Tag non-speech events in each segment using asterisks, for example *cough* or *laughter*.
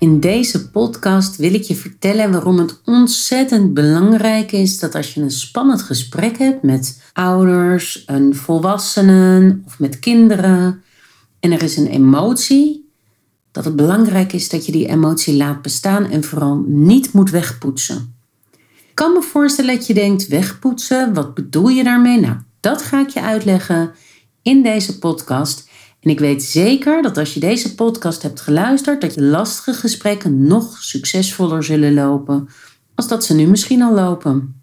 In deze podcast wil ik je vertellen waarom het ontzettend belangrijk is dat als je een spannend gesprek hebt met ouders, een volwassenen of met kinderen en er is een emotie, dat het belangrijk is dat je die emotie laat bestaan en vooral niet moet wegpoetsen. Ik kan me voorstellen dat je denkt wegpoetsen, wat bedoel je daarmee? Nou, dat ga ik je uitleggen in deze podcast. En ik weet zeker dat als je deze podcast hebt geluisterd, dat je lastige gesprekken nog succesvoller zullen lopen als dat ze nu misschien al lopen.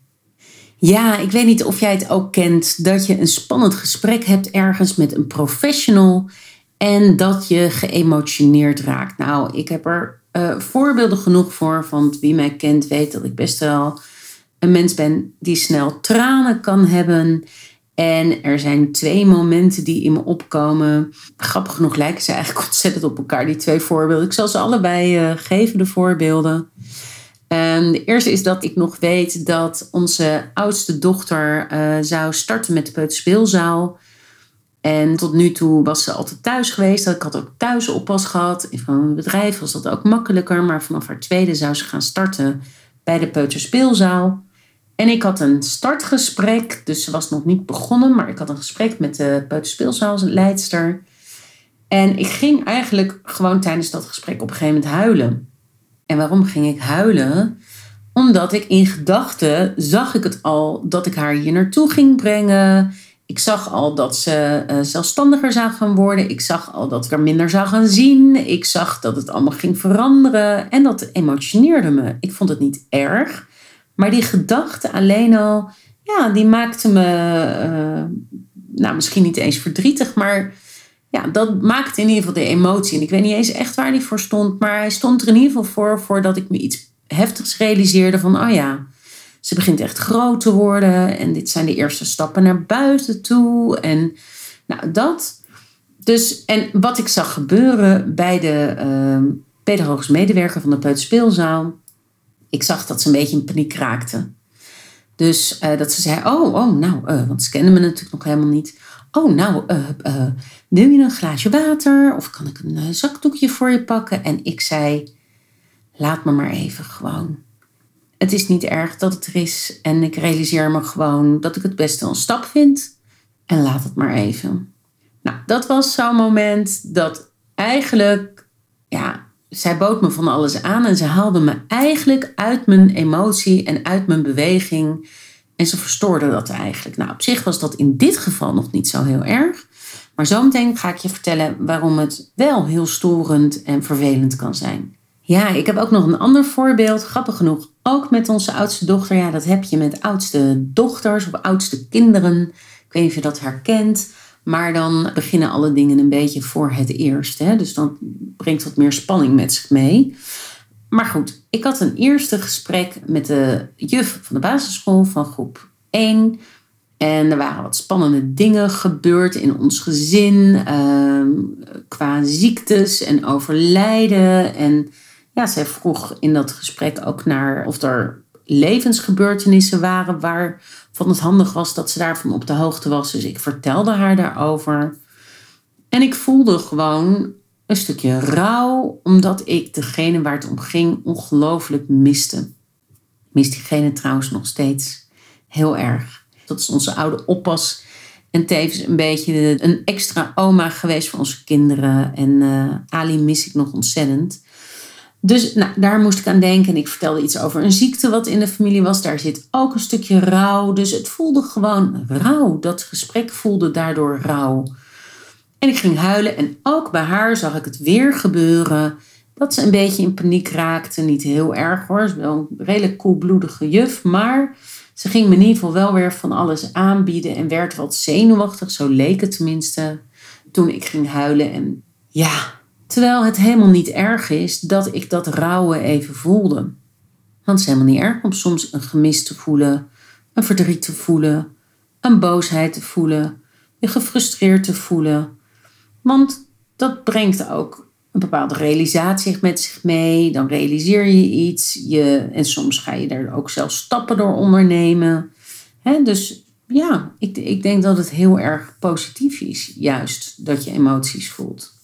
Ja, ik weet niet of jij het ook kent dat je een spannend gesprek hebt ergens met een professional en dat je geëmotioneerd raakt. Nou, ik heb er uh, voorbeelden genoeg voor, want wie mij kent weet dat ik best wel een mens ben die snel tranen kan hebben en er zijn twee momenten die in me opkomen. Grappig genoeg lijken ze eigenlijk *laughs* ontzettend op elkaar, die twee voorbeelden. Ik zal ze allebei uh, geven, de voorbeelden. Um, de eerste is dat ik nog weet dat onze oudste dochter uh, zou starten met de peuterspeelzaal. En tot nu toe was ze altijd thuis geweest. Ik had ook thuis oppas gehad. In een bedrijf was dat ook makkelijker. Maar vanaf haar tweede zou ze gaan starten bij de peuterspeelzaal. En ik had een startgesprek, dus ze was nog niet begonnen, maar ik had een gesprek met de peuterspeelzaalleidster. En ik ging eigenlijk gewoon tijdens dat gesprek op een gegeven moment huilen. En waarom ging ik huilen? Omdat ik in gedachten zag ik het al dat ik haar hier naartoe ging brengen. Ik zag al dat ze uh, zelfstandiger zou gaan worden. Ik zag al dat ik er minder zou gaan zien. Ik zag dat het allemaal ging veranderen. En dat emotioneerde me. Ik vond het niet erg. Maar die gedachte alleen al, ja, die maakte me, uh, nou misschien niet eens verdrietig, maar ja, dat maakte in ieder geval de emotie. En ik weet niet eens echt waar die voor stond, maar hij stond er in ieder geval voor voordat ik me iets heftigs realiseerde van, oh ja, ze begint echt groot te worden en dit zijn de eerste stappen naar buiten toe. En nou, dat. Dus, en wat ik zag gebeuren bij de uh, pedagogisch medewerker van de Peuterspeelzaal, ik zag dat ze een beetje in paniek raakte. Dus uh, dat ze zei, oh, oh, nou, uh, want ze kenden me natuurlijk nog helemaal niet. Oh, nou, uh, wil je een glaasje water? Of kan ik een zakdoekje voor je pakken? En ik zei, laat me maar even gewoon. Het is niet erg dat het er is. En ik realiseer me gewoon dat ik het best wel een stap vind. En laat het maar even. Nou, dat was zo'n moment dat eigenlijk, ja, zij bood me van alles aan en ze haalde me eigenlijk uit mijn emotie en uit mijn beweging. En ze verstoorde dat eigenlijk. Nou, op zich was dat in dit geval nog niet zo heel erg. Maar zometeen ga ik je vertellen waarom het wel heel storend en vervelend kan zijn. Ja, ik heb ook nog een ander voorbeeld. Grappig genoeg, ook met onze oudste dochter. Ja, dat heb je met oudste dochters of oudste kinderen. Ik weet niet of je dat herkent. Maar dan beginnen alle dingen een beetje voor het eerst. Hè? Dus dan brengt wat meer spanning met zich mee. Maar goed, ik had een eerste gesprek met de juf van de basisschool van groep 1. En er waren wat spannende dingen gebeurd in ons gezin. Ehm, qua ziektes en overlijden. En ja, zij vroeg in dat gesprek ook naar of er levensgebeurtenissen waren waarvan het handig was dat ze daarvan op de hoogte was. Dus ik vertelde haar daarover. En ik voelde gewoon een stukje rouw, omdat ik degene waar het om ging ongelooflijk miste. Ik mis diegene trouwens nog steeds heel erg. Dat is onze oude oppas. En tevens een beetje een extra oma geweest voor onze kinderen. En uh, Ali mis ik nog ontzettend. Dus nou, daar moest ik aan denken. En ik vertelde iets over een ziekte wat in de familie was. Daar zit ook een stukje rouw. Dus het voelde gewoon rouw. Dat gesprek voelde daardoor rouw. En ik ging huilen. En ook bij haar zag ik het weer gebeuren. Dat ze een beetje in paniek raakte. Niet heel erg hoor. Ze is wel een redelijk koelbloedige juf. Maar ze ging me in ieder geval wel weer van alles aanbieden. En werd wat zenuwachtig. Zo leek het tenminste. Toen ik ging huilen. En ja, Terwijl het helemaal niet erg is dat ik dat rouwen even voelde. Want het is helemaal niet erg om soms een gemis te voelen, een verdriet te voelen, een boosheid te voelen, je gefrustreerd te voelen. Want dat brengt ook een bepaalde realisatie met zich mee. Dan realiseer je iets je, en soms ga je daar ook zelfs stappen door ondernemen. dus ja, ik, ik denk dat het heel erg positief is, juist dat je emoties voelt.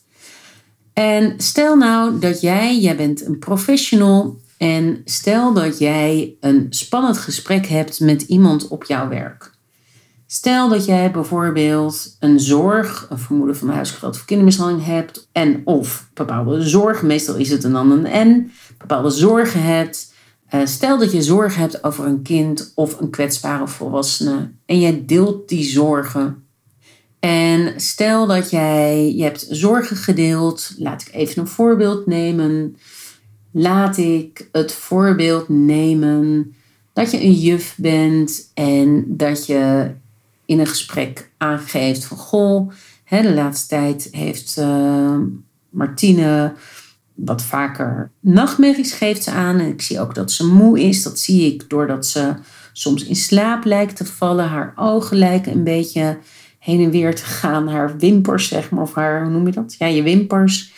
En stel nou dat jij, jij bent een professional en stel dat jij een spannend gesprek hebt met iemand op jouw werk. Stel dat jij bijvoorbeeld een zorg, een vermoeden van huisgeweld of kindermishandeling hebt en of bepaalde zorgen, meestal is het een dan een en, bepaalde zorgen hebt. Eh, stel dat je zorgen hebt over een kind of een kwetsbare volwassene en jij deelt die zorgen en stel dat jij, je hebt zorgen gedeeld, laat ik even een voorbeeld nemen. Laat ik het voorbeeld nemen dat je een juf bent en dat je in een gesprek aangeeft van goh, hè, de laatste tijd heeft uh, Martine wat vaker nachtmerries geeft ze aan. En ik zie ook dat ze moe is. Dat zie ik doordat ze soms in slaap lijkt te vallen. Haar ogen lijken een beetje heen en weer te gaan. Haar wimpers, zeg maar, of haar, hoe noem je dat? Ja, je wimpers.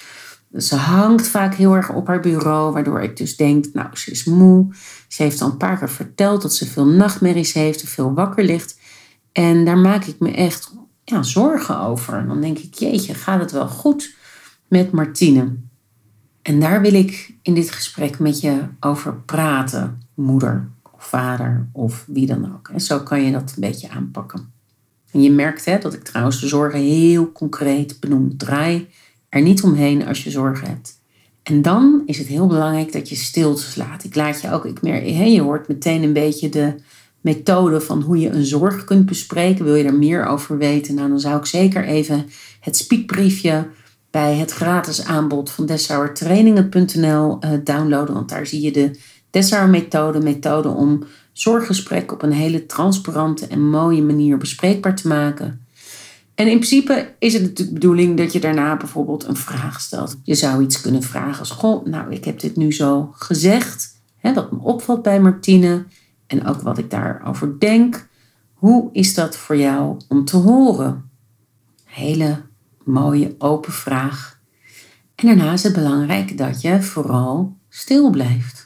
Ze hangt vaak heel erg op haar bureau, waardoor ik dus denk, nou, ze is moe. Ze heeft al een paar keer verteld dat ze veel nachtmerries heeft, veel wakker ligt. En daar maak ik me echt ja, zorgen over. Dan denk ik, jeetje, gaat het wel goed met Martine? En daar wil ik in dit gesprek met je over praten, moeder of vader of wie dan ook. En zo kan je dat een beetje aanpakken. En je merkt hè, dat ik trouwens de zorgen heel concreet benoem. Draai er niet omheen als je zorgen hebt. En dan is het heel belangrijk dat je stiltes laat. Ik laat je ook, ik merk, hè, je hoort meteen een beetje de methode van hoe je een zorg kunt bespreken. Wil je er meer over weten? Nou, dan zou ik zeker even het speakbriefje bij het gratis aanbod van dessauertrainingen.nl uh, downloaden. Want daar zie je de Dessauer methode, methode om zorggesprek op een hele transparante en mooie manier bespreekbaar te maken. En in principe is het natuurlijk de bedoeling dat je daarna bijvoorbeeld een vraag stelt. Je zou iets kunnen vragen als: Goh, nou, ik heb dit nu zo gezegd. Hè, wat me opvalt bij Martine en ook wat ik daarover denk. Hoe is dat voor jou om te horen? Hele mooie open vraag. En daarna is het belangrijk dat je vooral stil blijft.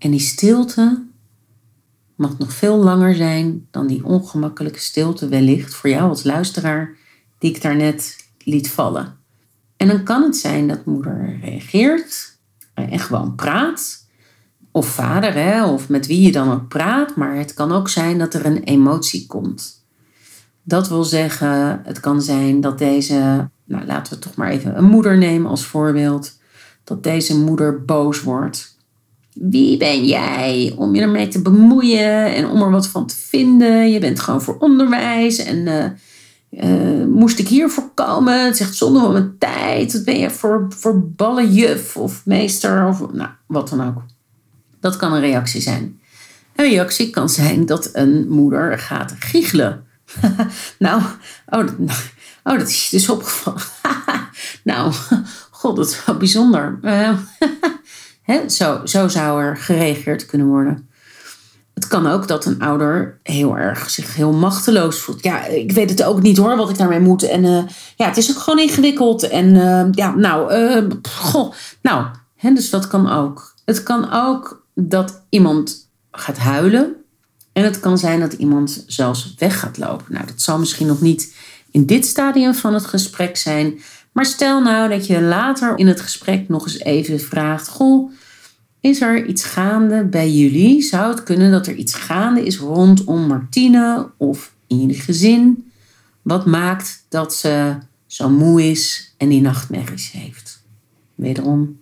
En die stilte mag nog veel langer zijn dan die ongemakkelijke stilte wellicht voor jou als luisteraar die ik daarnet liet vallen. En dan kan het zijn dat moeder reageert en gewoon praat. Of vader, hè, of met wie je dan ook praat. Maar het kan ook zijn dat er een emotie komt. Dat wil zeggen, het kan zijn dat deze, nou laten we toch maar even een moeder nemen als voorbeeld. Dat deze moeder boos wordt wie ben jij om je ermee te bemoeien en om er wat van te vinden? Je bent gewoon voor onderwijs en uh, uh, moest ik hiervoor komen? Het zegt zonde van mijn tijd. Wat ben je voor, voor ballenjuf of meester of nou, wat dan ook. Dat kan een reactie zijn. Een reactie kan zijn dat een moeder gaat giechelen. *laughs* nou, oh, oh, dat is dus opgevallen. *laughs* nou, god, dat is wel bijzonder. *laughs* Zo, zo zou er gereageerd kunnen worden. Het kan ook dat een ouder heel erg zich heel machteloos voelt. Ja, ik weet het ook niet hoor, wat ik daarmee moet. En uh, ja, het is ook gewoon ingewikkeld. En uh, ja, nou, uh, goh, nou, dus dat kan ook. Het kan ook dat iemand gaat huilen. En het kan zijn dat iemand zelfs weg gaat lopen. Nou, dat zal misschien nog niet in dit stadium van het gesprek zijn. Maar stel nou dat je later in het gesprek nog eens even vraagt: Goh, Is er iets gaande bij jullie? Zou het kunnen dat er iets gaande is rondom Martine of in jullie gezin? Wat maakt dat ze zo moe is en die nachtmerries heeft? Wederom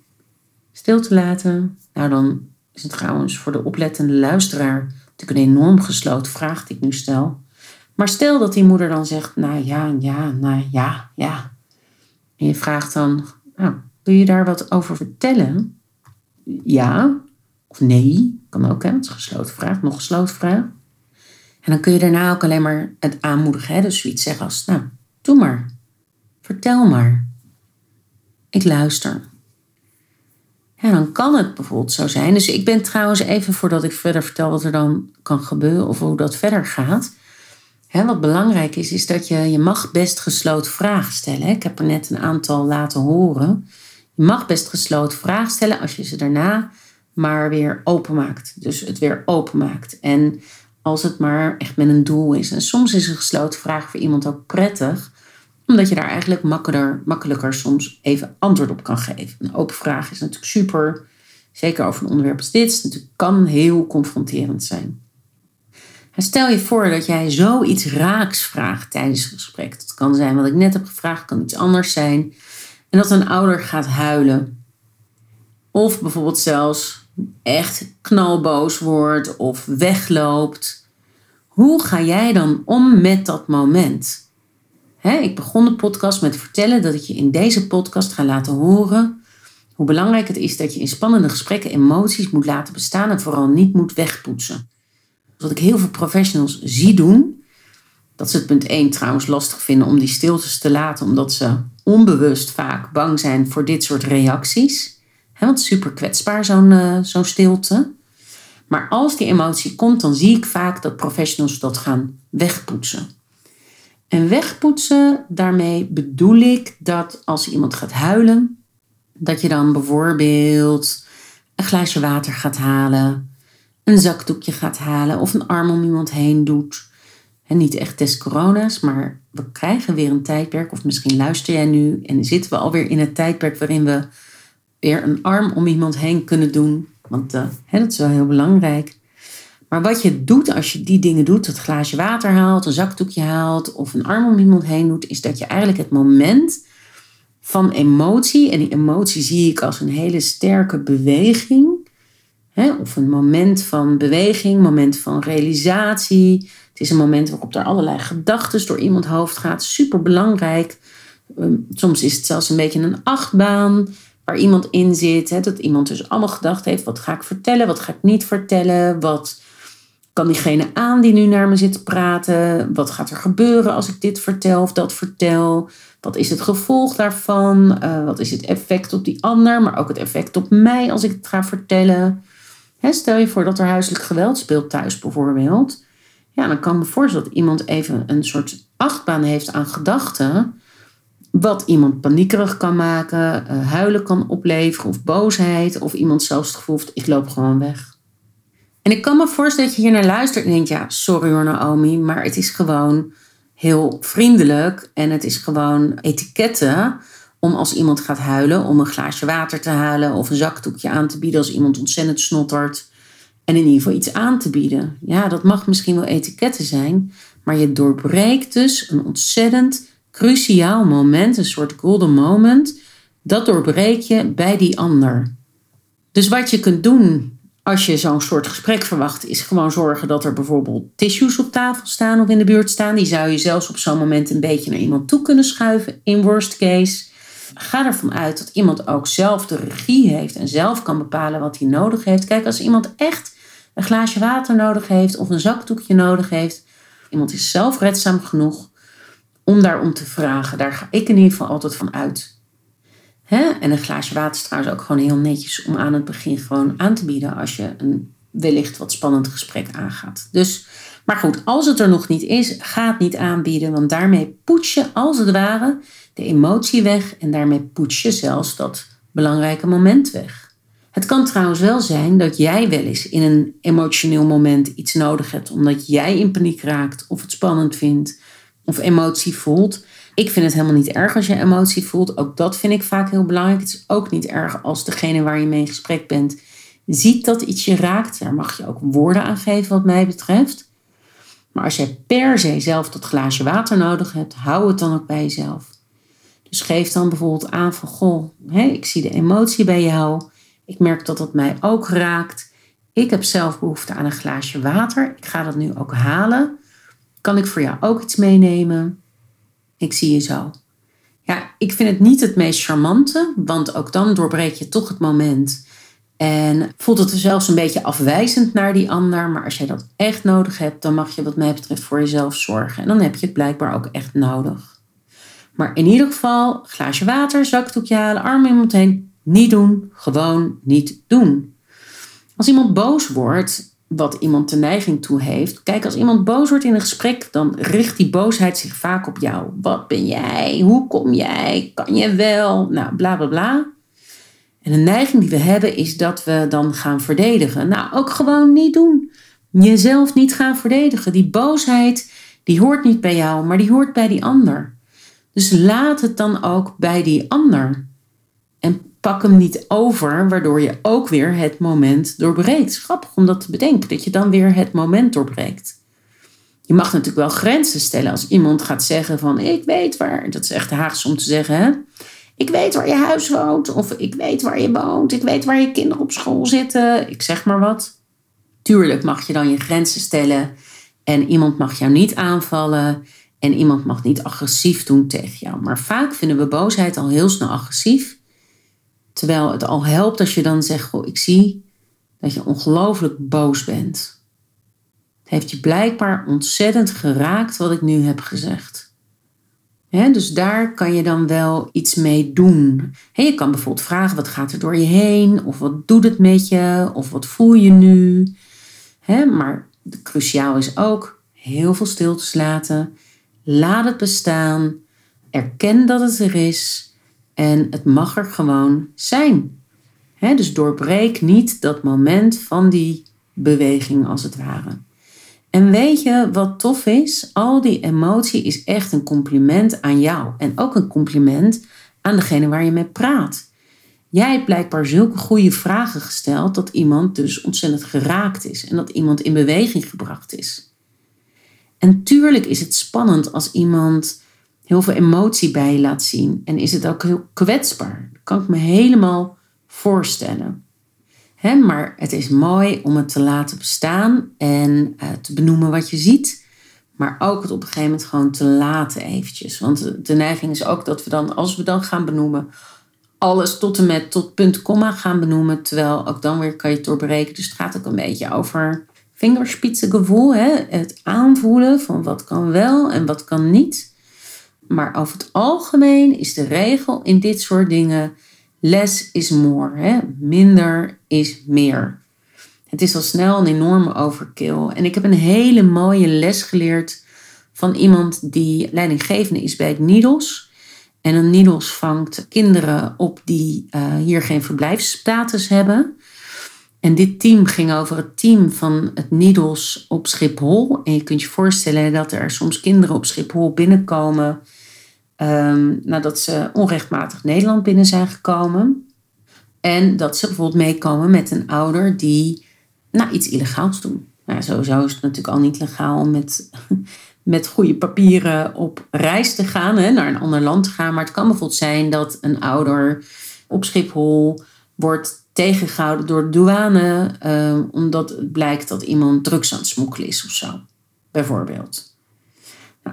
stil te laten. Nou, dan is het trouwens voor de oplettende luisteraar natuurlijk een enorm gesloten vraag die ik nu stel. Maar stel dat die moeder dan zegt, nou ja, ja, nou ja, ja. En je vraagt dan, nou, wil je daar wat over vertellen? Ja of nee, kan ook, hè? Het is een gesloten vraag, nog gesloten vraag. En dan kun je daarna ook alleen maar het aanmoedigen, hè? dus zoiets zeggen als, nou, doe maar, vertel maar. Ik luister. Ja, dan kan het bijvoorbeeld zo zijn. Dus ik ben trouwens even voordat ik verder vertel wat er dan kan gebeuren of hoe dat verder gaat. Wat belangrijk is, is dat je, je mag best gesloten vragen stellen. Ik heb er net een aantal laten horen. Je mag best gesloten vragen stellen als je ze daarna maar weer openmaakt. Dus het weer openmaakt. En als het maar echt met een doel is. En soms is een gesloten vraag voor iemand ook prettig, omdat je daar eigenlijk makkelijker, makkelijker soms even antwoord op kan geven. Een open vraag is natuurlijk super, zeker over een onderwerp als dit. Het kan heel confronterend zijn. Stel je voor dat jij zoiets raaks vraagt tijdens het gesprek. Dat kan zijn wat ik net heb gevraagd, kan iets anders zijn. En dat een ouder gaat huilen. Of bijvoorbeeld zelfs echt knalboos wordt of wegloopt. Hoe ga jij dan om met dat moment? ik begon de podcast met vertellen dat ik je in deze podcast ga laten horen hoe belangrijk het is dat je in spannende gesprekken emoties moet laten bestaan en vooral niet moet wegpoetsen. Wat ik heel veel professionals zie doen, dat ze het punt 1 trouwens lastig vinden om die stiltes te laten, omdat ze onbewust vaak bang zijn voor dit soort reacties. He, want super kwetsbaar zo'n uh, zo'n stilte. Maar als die emotie komt, dan zie ik vaak dat professionals dat gaan wegpoetsen. En wegpoetsen, daarmee bedoel ik dat als iemand gaat huilen, dat je dan bijvoorbeeld een glaasje water gaat halen, een zakdoekje gaat halen of een arm om iemand heen doet. Niet echt des corona's, maar we krijgen weer een tijdperk, of misschien luister jij nu en zitten we alweer in het tijdperk waarin we weer een arm om iemand heen kunnen doen. Want uh, hè, dat is wel heel belangrijk. Maar wat je doet als je die dingen doet, het glaasje water haalt, een zakdoekje haalt of een arm om iemand heen doet, is dat je eigenlijk het moment van emotie, en die emotie zie ik als een hele sterke beweging, hè, of een moment van beweging, moment van realisatie. Het is een moment waarop er allerlei gedachten door iemand hoofd gaat, super belangrijk. Ehm, soms is het zelfs een beetje een achtbaan waar iemand in zit. Hè, dat iemand dus allemaal gedacht heeft: wat ga ik vertellen, wat ga ik niet vertellen, wat kan diegene aan die nu naar me zit te praten, wat gaat er gebeuren als ik dit vertel of dat vertel, wat is het gevolg daarvan, uh, wat is het effect op die ander, maar ook het effect op mij als ik het ga vertellen. Stel je voor dat er huiselijk geweld speelt thuis bijvoorbeeld. Ja, dan kan ik me voorstellen dat iemand even een soort achtbaan heeft aan gedachten wat iemand paniekerig kan maken, uh, huilen kan opleveren of boosheid. Of iemand zelfs het gevoel heeft, ik loop gewoon weg. En ik kan me voorstellen dat je hier naar luistert en denkt, ja, sorry hoor Naomi, maar het is gewoon heel vriendelijk en het is gewoon etiketten om als iemand gaat huilen, om een glaasje water te halen of een zakdoekje aan te bieden als iemand ontzettend snottert. En in ieder geval iets aan te bieden. Ja, dat mag misschien wel etiketten zijn, maar je doorbreekt dus een ontzettend cruciaal moment, een soort golden moment, dat doorbreek je bij die ander. Dus wat je kunt doen als je zo'n soort gesprek verwacht, is gewoon zorgen dat er bijvoorbeeld tissues op tafel staan of in de buurt staan. Die zou je zelfs op zo'n moment een beetje naar iemand toe kunnen schuiven, in worst case. Ga ervan uit dat iemand ook zelf de regie heeft en zelf kan bepalen wat hij nodig heeft. Kijk, als iemand echt een glaasje water nodig heeft of een zakdoekje nodig heeft, iemand is zelfredzaam genoeg om daarom te vragen. Daar ga ik in ieder geval altijd van uit. En een glaasje water is trouwens ook gewoon heel netjes om aan het begin gewoon aan te bieden als je een wellicht wat spannend gesprek aangaat. Dus, maar goed, als het er nog niet is, ga het niet aanbieden, want daarmee poets je als het ware de emotie weg en daarmee poets je zelfs dat belangrijke moment weg. Het kan trouwens wel zijn dat jij wel eens in een emotioneel moment iets nodig hebt omdat jij in paniek raakt of het spannend vindt of emotie voelt. Ik vind het helemaal niet erg als je emotie voelt. Ook dat vind ik vaak heel belangrijk. Het is ook niet erg als degene waar je mee in gesprek bent ziet dat iets je raakt, daar mag je ook woorden aan geven wat mij betreft. Maar als jij per se zelf dat glaasje water nodig hebt, hou het dan ook bij jezelf. Dus geef dan bijvoorbeeld aan van, goh, ik zie de emotie bij jou. Ik merk dat dat mij ook raakt. Ik heb zelf behoefte aan een glaasje water. Ik ga dat nu ook halen. Kan ik voor jou ook iets meenemen? Ik zie je zo. Ja, ik vind het niet het meest charmante, want ook dan doorbreek je toch het moment. En voelt het er zelfs een beetje afwijzend naar die ander. Maar als jij dat echt nodig hebt, dan mag je wat mij betreft voor jezelf zorgen. En dan heb je het blijkbaar ook echt nodig. Maar in ieder geval, glaasje water, zakdoekje halen, arm iemand heen. Niet doen, gewoon niet doen. Als iemand boos wordt, wat iemand de neiging toe heeft. Kijk, als iemand boos wordt in een gesprek, dan richt die boosheid zich vaak op jou. Wat ben jij? Hoe kom jij? Kan je wel? Nou, bla bla bla. En de neiging die we hebben is dat we dan gaan verdedigen. Nou, ook gewoon niet doen. Jezelf niet gaan verdedigen. Die boosheid, die hoort niet bij jou, maar die hoort bij die ander. Dus laat het dan ook bij die ander. En pak hem niet over, waardoor je ook weer het moment doorbreekt. Grappig om dat te bedenken, dat je dan weer het moment doorbreekt. Je mag natuurlijk wel grenzen stellen als iemand gaat zeggen van ik weet waar, dat is echt Haags om te zeggen hè. Ik weet waar je huis woont of ik weet waar je woont, ik weet waar je kinderen op school zitten, ik zeg maar wat. Tuurlijk mag je dan je grenzen stellen en iemand mag jou niet aanvallen en iemand mag niet agressief doen tegen jou. Maar vaak vinden we boosheid al heel snel agressief Terwijl het al helpt als je dan zegt: Goh, ik zie dat je ongelooflijk boos bent. Het heeft je blijkbaar ontzettend geraakt wat ik nu heb gezegd. dus daar kan je dan wel iets mee doen. je kan bijvoorbeeld vragen: wat gaat er door je heen? Of wat doet het met je? Of wat voel je nu? maar cruciaal is ook heel veel stiltes laten. Laat het bestaan. Erken dat het er is. En het mag er gewoon zijn. dus doorbreek niet dat moment van die beweging als het ware. En weet je wat tof is? Al die emotie is echt een compliment aan jou. En ook een compliment aan degene waar je mee praat. Jij hebt blijkbaar zulke goede vragen gesteld dat iemand dus ontzettend geraakt is en dat iemand in beweging gebracht is. En tuurlijk is het spannend als iemand heel veel emotie bij je laat zien. En is het ook heel kwetsbaar. Dat kan ik me helemaal voorstellen. maar het is mooi om het te laten bestaan en uh, te benoemen wat je ziet. Maar ook het op een gegeven moment gewoon te laten eventjes. Want de neiging is ook dat we dan, als we dan gaan benoemen, alles tot en met tot punt, komma gaan benoemen. Terwijl ook dan weer kan je het doorbreken. Dus het gaat ook een beetje over vingerspitsengevoel. Hè? Het aanvoelen van wat kan wel en wat kan niet. Maar over het algemeen is de regel in dit soort dingen less is more. Hè? Minder is meer. Het is al snel een enorme overkill. En ik heb een hele mooie les geleerd van iemand die leidinggevende is bij het NIDOS. En een NIDOS vangt kinderen op die uh, hier geen verblijfsstatus hebben. En dit team ging over het team van het NIDOS op Schiphol. En je kunt je voorstellen dat er soms kinderen op Schiphol binnenkomen um, nadat ze onrechtmatig Nederland binnen zijn gekomen. En dat ze bijvoorbeeld meekomen met een ouder die nou, iets illegaals doet. Nou, sowieso is het natuurlijk al niet legaal om met, *laughs* met goede papieren op reis te gaan, hè, naar een ander land te gaan. Maar het kan bijvoorbeeld zijn dat een ouder op Schiphol wordt tegengehouden door de douane, uh, omdat het blijkt dat iemand drugs aan het smokkelen is of zo, bijvoorbeeld.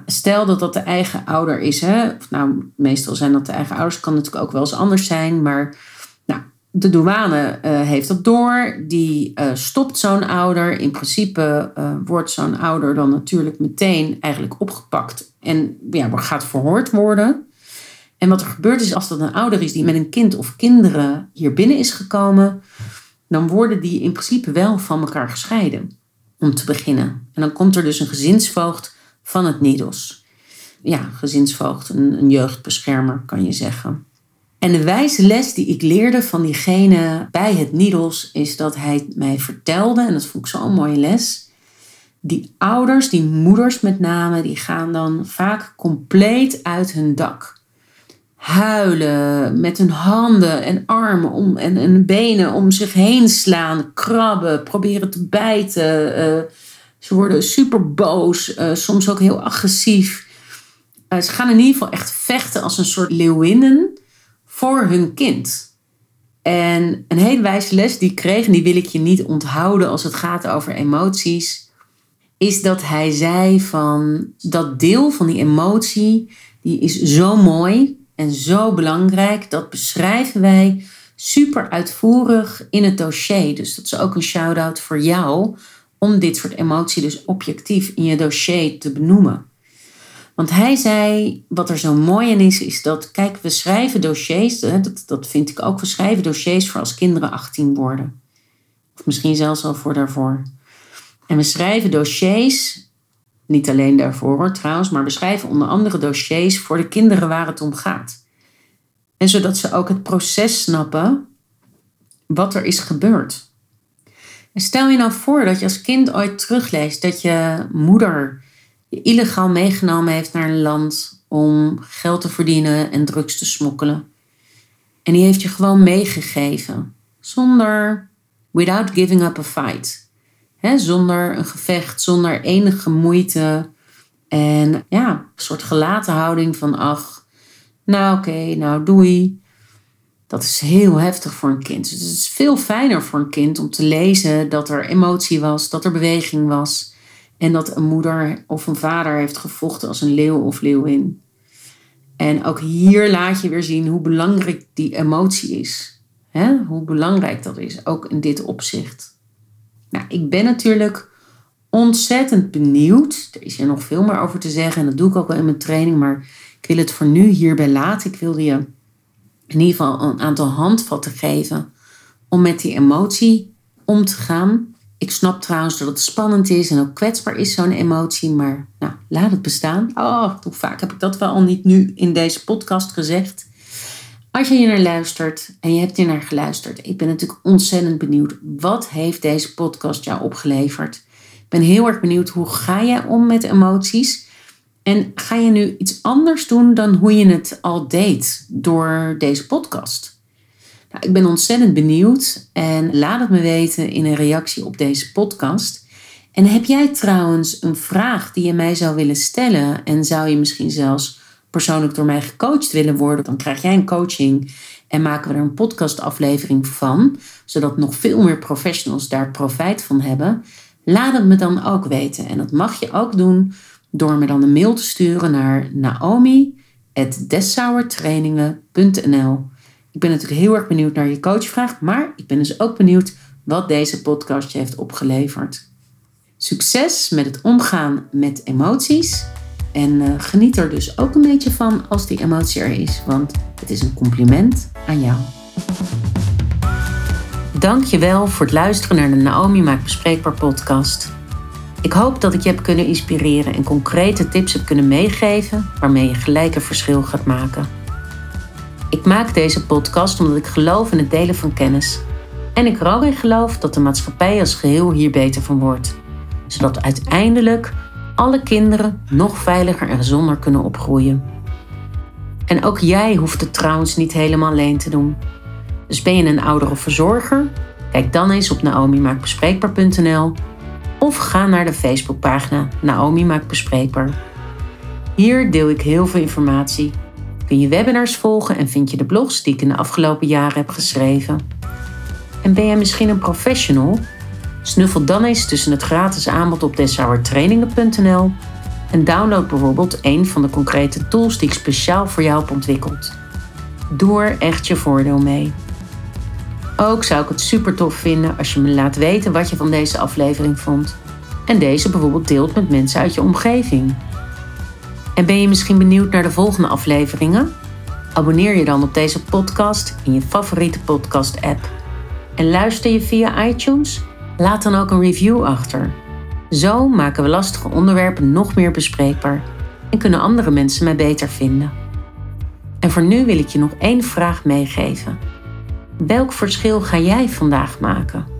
Stel dat dat de eigen ouder is. Hè? nou, meestal zijn dat de eigen ouders. Kan natuurlijk ook wel eens anders zijn. Maar nou, de douane uh, heeft dat door. Die uh, stopt zo'n ouder. In principe uh, wordt zo'n ouder dan natuurlijk meteen eigenlijk opgepakt. En ja, gaat verhoord worden. En wat er gebeurt is als dat een ouder is die met een kind of kinderen hier binnen is gekomen. Dan worden die in principe wel van elkaar gescheiden. Om te beginnen. En dan komt er dus een gezinsvoogd van het NIDOS. Ja, gezinsvoogd, een, een jeugdbeschermer kan je zeggen. En de wijze les die ik leerde van diegene bij het NIDOS is dat hij mij vertelde, en dat vond ik zo'n mooie les. Die ouders, die moeders met name, die gaan dan vaak compleet uit hun dak. Huilen, met hun handen en armen om, en, en benen om zich heen slaan, krabben, proberen te bijten. Uh, ze worden super boos, uh, soms ook heel agressief. Uh, ze gaan in ieder geval echt vechten als een soort leeuwinnen voor hun kind. En een hele wijze les die ik kreeg, en die wil ik je niet onthouden als het gaat over emoties, is dat hij zei van dat deel van die emotie, die is zo mooi en zo belangrijk, dat beschrijven wij super uitvoerig in het dossier. Dus dat is ook een shout-out voor jou om dit soort emotie dus objectief in je dossier te benoemen. Want hij zei, wat er zo mooi in is, is dat, kijk, we schrijven dossiers, dat, dat vind ik ook, we schrijven dossiers voor als kinderen 18 worden. Of misschien zelfs al voor daarvoor. En we schrijven dossiers, niet alleen daarvoor trouwens, maar we schrijven onder andere dossiers voor de kinderen waar het om gaat. En zodat ze ook het proces snappen wat er is gebeurd. En stel je nou voor dat je als kind ooit terugleest dat je moeder je illegaal meegenomen heeft naar een land om geld te verdienen en drugs te smokkelen. En die heeft je gewoon meegegeven, zonder, without giving up a fight. Zonder een gevecht, zonder enige moeite. En ja, een soort gelaten houding van, ach, nou oké, nou doei. Dat is heel heftig voor een kind. Dus het is veel fijner voor een kind om te lezen dat er emotie was, dat er beweging was. En dat een moeder of een vader heeft gevochten als een leeuw of leeuwin. En ook hier laat je weer zien hoe belangrijk die emotie is. Hoe belangrijk dat is, ook in dit opzicht. Nou, ik ben natuurlijk ontzettend benieuwd. Er is er nog veel meer over te zeggen en dat doe ik ook wel in mijn training, maar ik wil het voor nu hierbij laten. Ik wilde je in ieder geval een aantal handvatten geven om met die emotie om te gaan. Ik snap trouwens dat het spannend is en ook kwetsbaar is, zo'n emotie. Maar nou, laat het bestaan. Oh, hoe vaak heb ik dat wel al niet nu in deze podcast gezegd? Als je hier naar luistert en je hebt hier naar geluisterd, ik ben natuurlijk ontzettend benieuwd. Wat heeft deze podcast jou opgeleverd? Ik ben heel erg benieuwd hoe ga jij om met emoties? En ga je nu iets anders doen dan hoe je het al deed door deze podcast? Nou, ik ben ontzettend benieuwd en laat het me weten in een reactie op deze podcast. En heb jij trouwens een vraag die je mij zou willen stellen en zou je misschien zelfs persoonlijk door mij gecoacht willen worden, dan krijg jij een coaching en maken we er een podcastaflevering van, zodat nog veel meer professionals daar profijt van hebben. Laat het me dan ook weten. En dat mag je ook doen door me dan een mail te sturen naar naomi.dessauertrainingen.nl ik ben natuurlijk heel erg benieuwd naar je coachvraag, maar ik ben dus ook benieuwd wat deze podcast je heeft opgeleverd. Succes met het omgaan met emoties. En uh, geniet er dus ook een beetje van als die emotie er is, want het is een compliment aan jou. Dankjewel voor het luisteren naar de Naomi Maakt Bespreekbaar podcast. Ik hoop dat ik je heb kunnen inspireren en concrete tips heb kunnen meegeven waarmee je gelijk een verschil gaat maken. Ik maak deze podcast omdat ik geloof in het delen van kennis. En ik er ook in geloof dat de maatschappij als geheel hier beter van wordt. Zodat uiteindelijk alle kinderen nog veiliger en gezonder kunnen opgroeien. En ook jij hoeft het trouwens niet helemaal alleen te doen. Dus ben je een ouder of verzorger? Kijk dan eens op naomimaakbespreekbaar.nl of ga naar de Facebookpagina Naomi Maakt Bespreekbaar. Hier deel ik heel veel informatie kun je webinars volgen en vind je de blogs die ik in de afgelopen jaren heb geschreven. En ben jij misschien een professional? Snuffel dan eens tussen het gratis aanbod op deshouwertrainingen.nl en download bijvoorbeeld een van de concrete tools die ik speciaal voor jou heb ontwikkeld. Doe er echt je voordeel mee. Ook zou ik het super tof vinden als je me laat weten wat je van deze aflevering vond. En deze bijvoorbeeld deelt met mensen uit je omgeving. En ben je misschien benieuwd naar de volgende afleveringen? Abonneer je dan op deze podcast in je favoriete podcast-app. En luister je via iTunes? Laat dan ook een review achter. Zo maken we lastige onderwerpen nog meer bespreekbaar en kunnen andere mensen mij beter vinden. En voor nu wil ik je nog één vraag meegeven. Welk verschil ga jij vandaag maken?